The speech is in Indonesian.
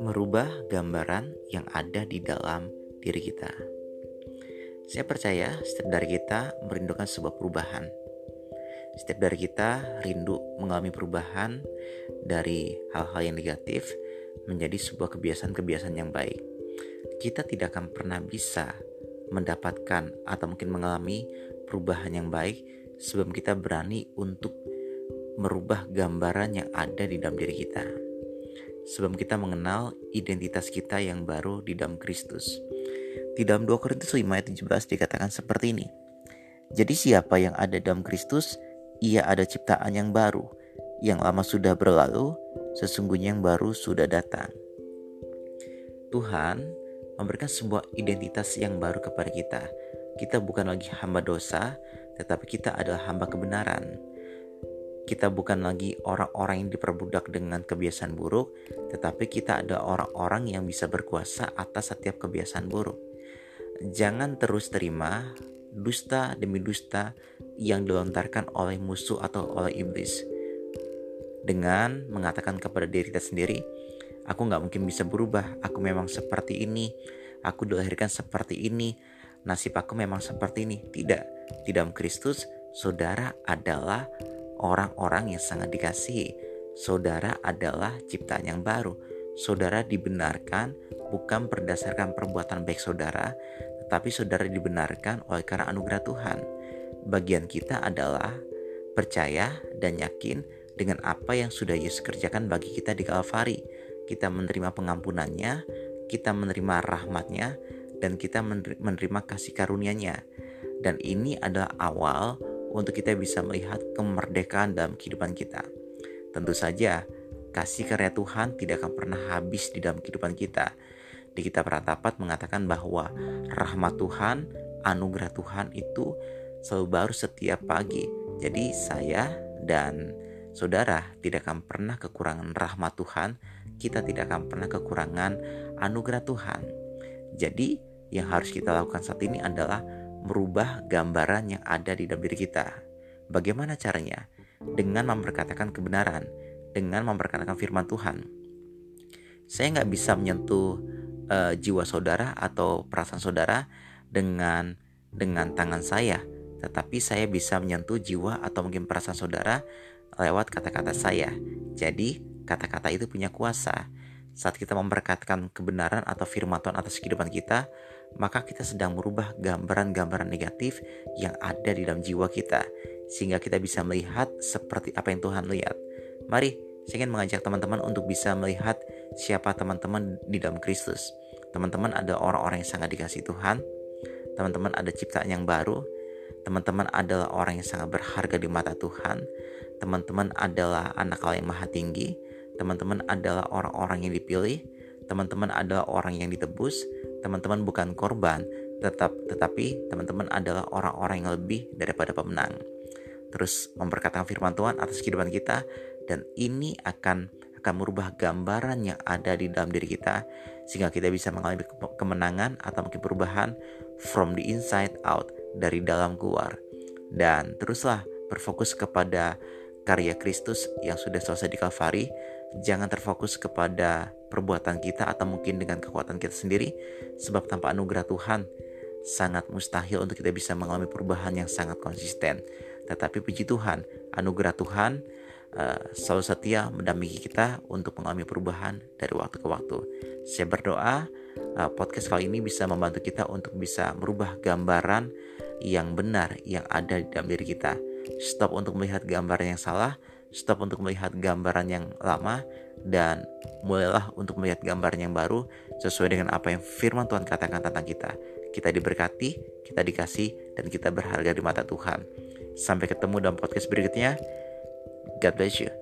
Merubah gambaran yang ada di dalam diri kita. Saya percaya setiap dari kita merindukan sebuah perubahan. Setiap dari kita rindu mengalami perubahan dari hal-hal yang negatif menjadi sebuah kebiasaan-kebiasaan yang baik. Kita tidak akan pernah bisa mendapatkan atau mungkin mengalami perubahan yang baik sebelum kita berani untuk merubah gambaran yang ada di dalam diri kita. Sebelum kita mengenal identitas kita yang baru di dalam Kristus. Di dalam 2 Korintus 5 ayat 17 dikatakan seperti ini. Jadi siapa yang ada dalam Kristus, ia ada ciptaan yang baru. Yang lama sudah berlalu, sesungguhnya yang baru sudah datang. Tuhan memberikan sebuah identitas yang baru kepada kita. Kita bukan lagi hamba dosa, tetapi kita adalah hamba kebenaran. Kita bukan lagi orang-orang yang diperbudak dengan kebiasaan buruk, tetapi kita ada orang-orang yang bisa berkuasa atas setiap kebiasaan buruk. Jangan terus terima dusta demi dusta yang dilontarkan oleh musuh atau oleh iblis. Dengan mengatakan kepada diri kita sendiri, aku nggak mungkin bisa berubah, aku memang seperti ini, aku dilahirkan seperti ini, nasib aku memang seperti ini. Tidak, di dalam Kristus, saudara adalah orang-orang yang sangat dikasihi. Saudara adalah ciptaan yang baru. Saudara dibenarkan bukan berdasarkan perbuatan baik saudara, tetapi saudara dibenarkan oleh karena anugerah Tuhan. Bagian kita adalah percaya dan yakin dengan apa yang sudah Yesus kerjakan bagi kita di Kalvari. Kita menerima pengampunannya, kita menerima rahmatnya, dan kita menerima kasih karunia-Nya. Dan ini adalah awal untuk kita bisa melihat kemerdekaan dalam kehidupan kita. Tentu saja, kasih karya Tuhan tidak akan pernah habis di dalam kehidupan kita. Di kitab Ratapat mengatakan bahwa rahmat Tuhan, anugerah Tuhan itu selalu baru setiap pagi. Jadi saya dan saudara tidak akan pernah kekurangan rahmat Tuhan, kita tidak akan pernah kekurangan anugerah Tuhan. Jadi yang harus kita lakukan saat ini adalah merubah gambaran yang ada di dalam diri kita. Bagaimana caranya? Dengan memperkatakan kebenaran, dengan memperkatakan firman Tuhan. Saya nggak bisa menyentuh uh, jiwa saudara atau perasaan saudara dengan dengan tangan saya, tetapi saya bisa menyentuh jiwa atau mungkin perasaan saudara lewat kata-kata saya. Jadi, kata-kata itu punya kuasa. Saat kita memperkatakan kebenaran atau firman Tuhan atas kehidupan kita, maka kita sedang merubah gambaran-gambaran negatif yang ada di dalam jiwa kita, sehingga kita bisa melihat seperti apa yang Tuhan lihat. Mari, saya ingin mengajak teman-teman untuk bisa melihat siapa teman-teman di dalam Kristus. Teman-teman ada orang-orang yang sangat dikasih Tuhan, teman-teman ada ciptaan yang baru, teman-teman adalah orang yang sangat berharga di mata Tuhan, teman-teman adalah anak Allah yang maha tinggi, teman-teman adalah orang-orang yang dipilih, teman-teman adalah orang yang ditebus, teman-teman bukan korban, tetap tetapi teman-teman adalah orang-orang yang lebih daripada pemenang. Terus memperkatakan firman Tuhan atas kehidupan kita dan ini akan akan merubah gambaran yang ada di dalam diri kita sehingga kita bisa mengalami kemenangan atau mungkin perubahan from the inside out dari dalam keluar. Dan teruslah berfokus kepada karya Kristus yang sudah selesai di Kalvari jangan terfokus kepada perbuatan kita atau mungkin dengan kekuatan kita sendiri sebab tanpa anugerah Tuhan sangat mustahil untuk kita bisa mengalami perubahan yang sangat konsisten. Tetapi puji Tuhan anugerah Tuhan uh, selalu setia mendampingi kita untuk mengalami perubahan dari waktu ke waktu. Saya berdoa uh, podcast kali ini bisa membantu kita untuk bisa merubah gambaran yang benar yang ada di dalam diri kita. Stop untuk melihat gambaran yang salah stop untuk melihat gambaran yang lama dan mulailah untuk melihat gambaran yang baru sesuai dengan apa yang firman Tuhan katakan tentang kita. Kita diberkati, kita dikasih, dan kita berharga di mata Tuhan. Sampai ketemu dalam podcast berikutnya. God bless you.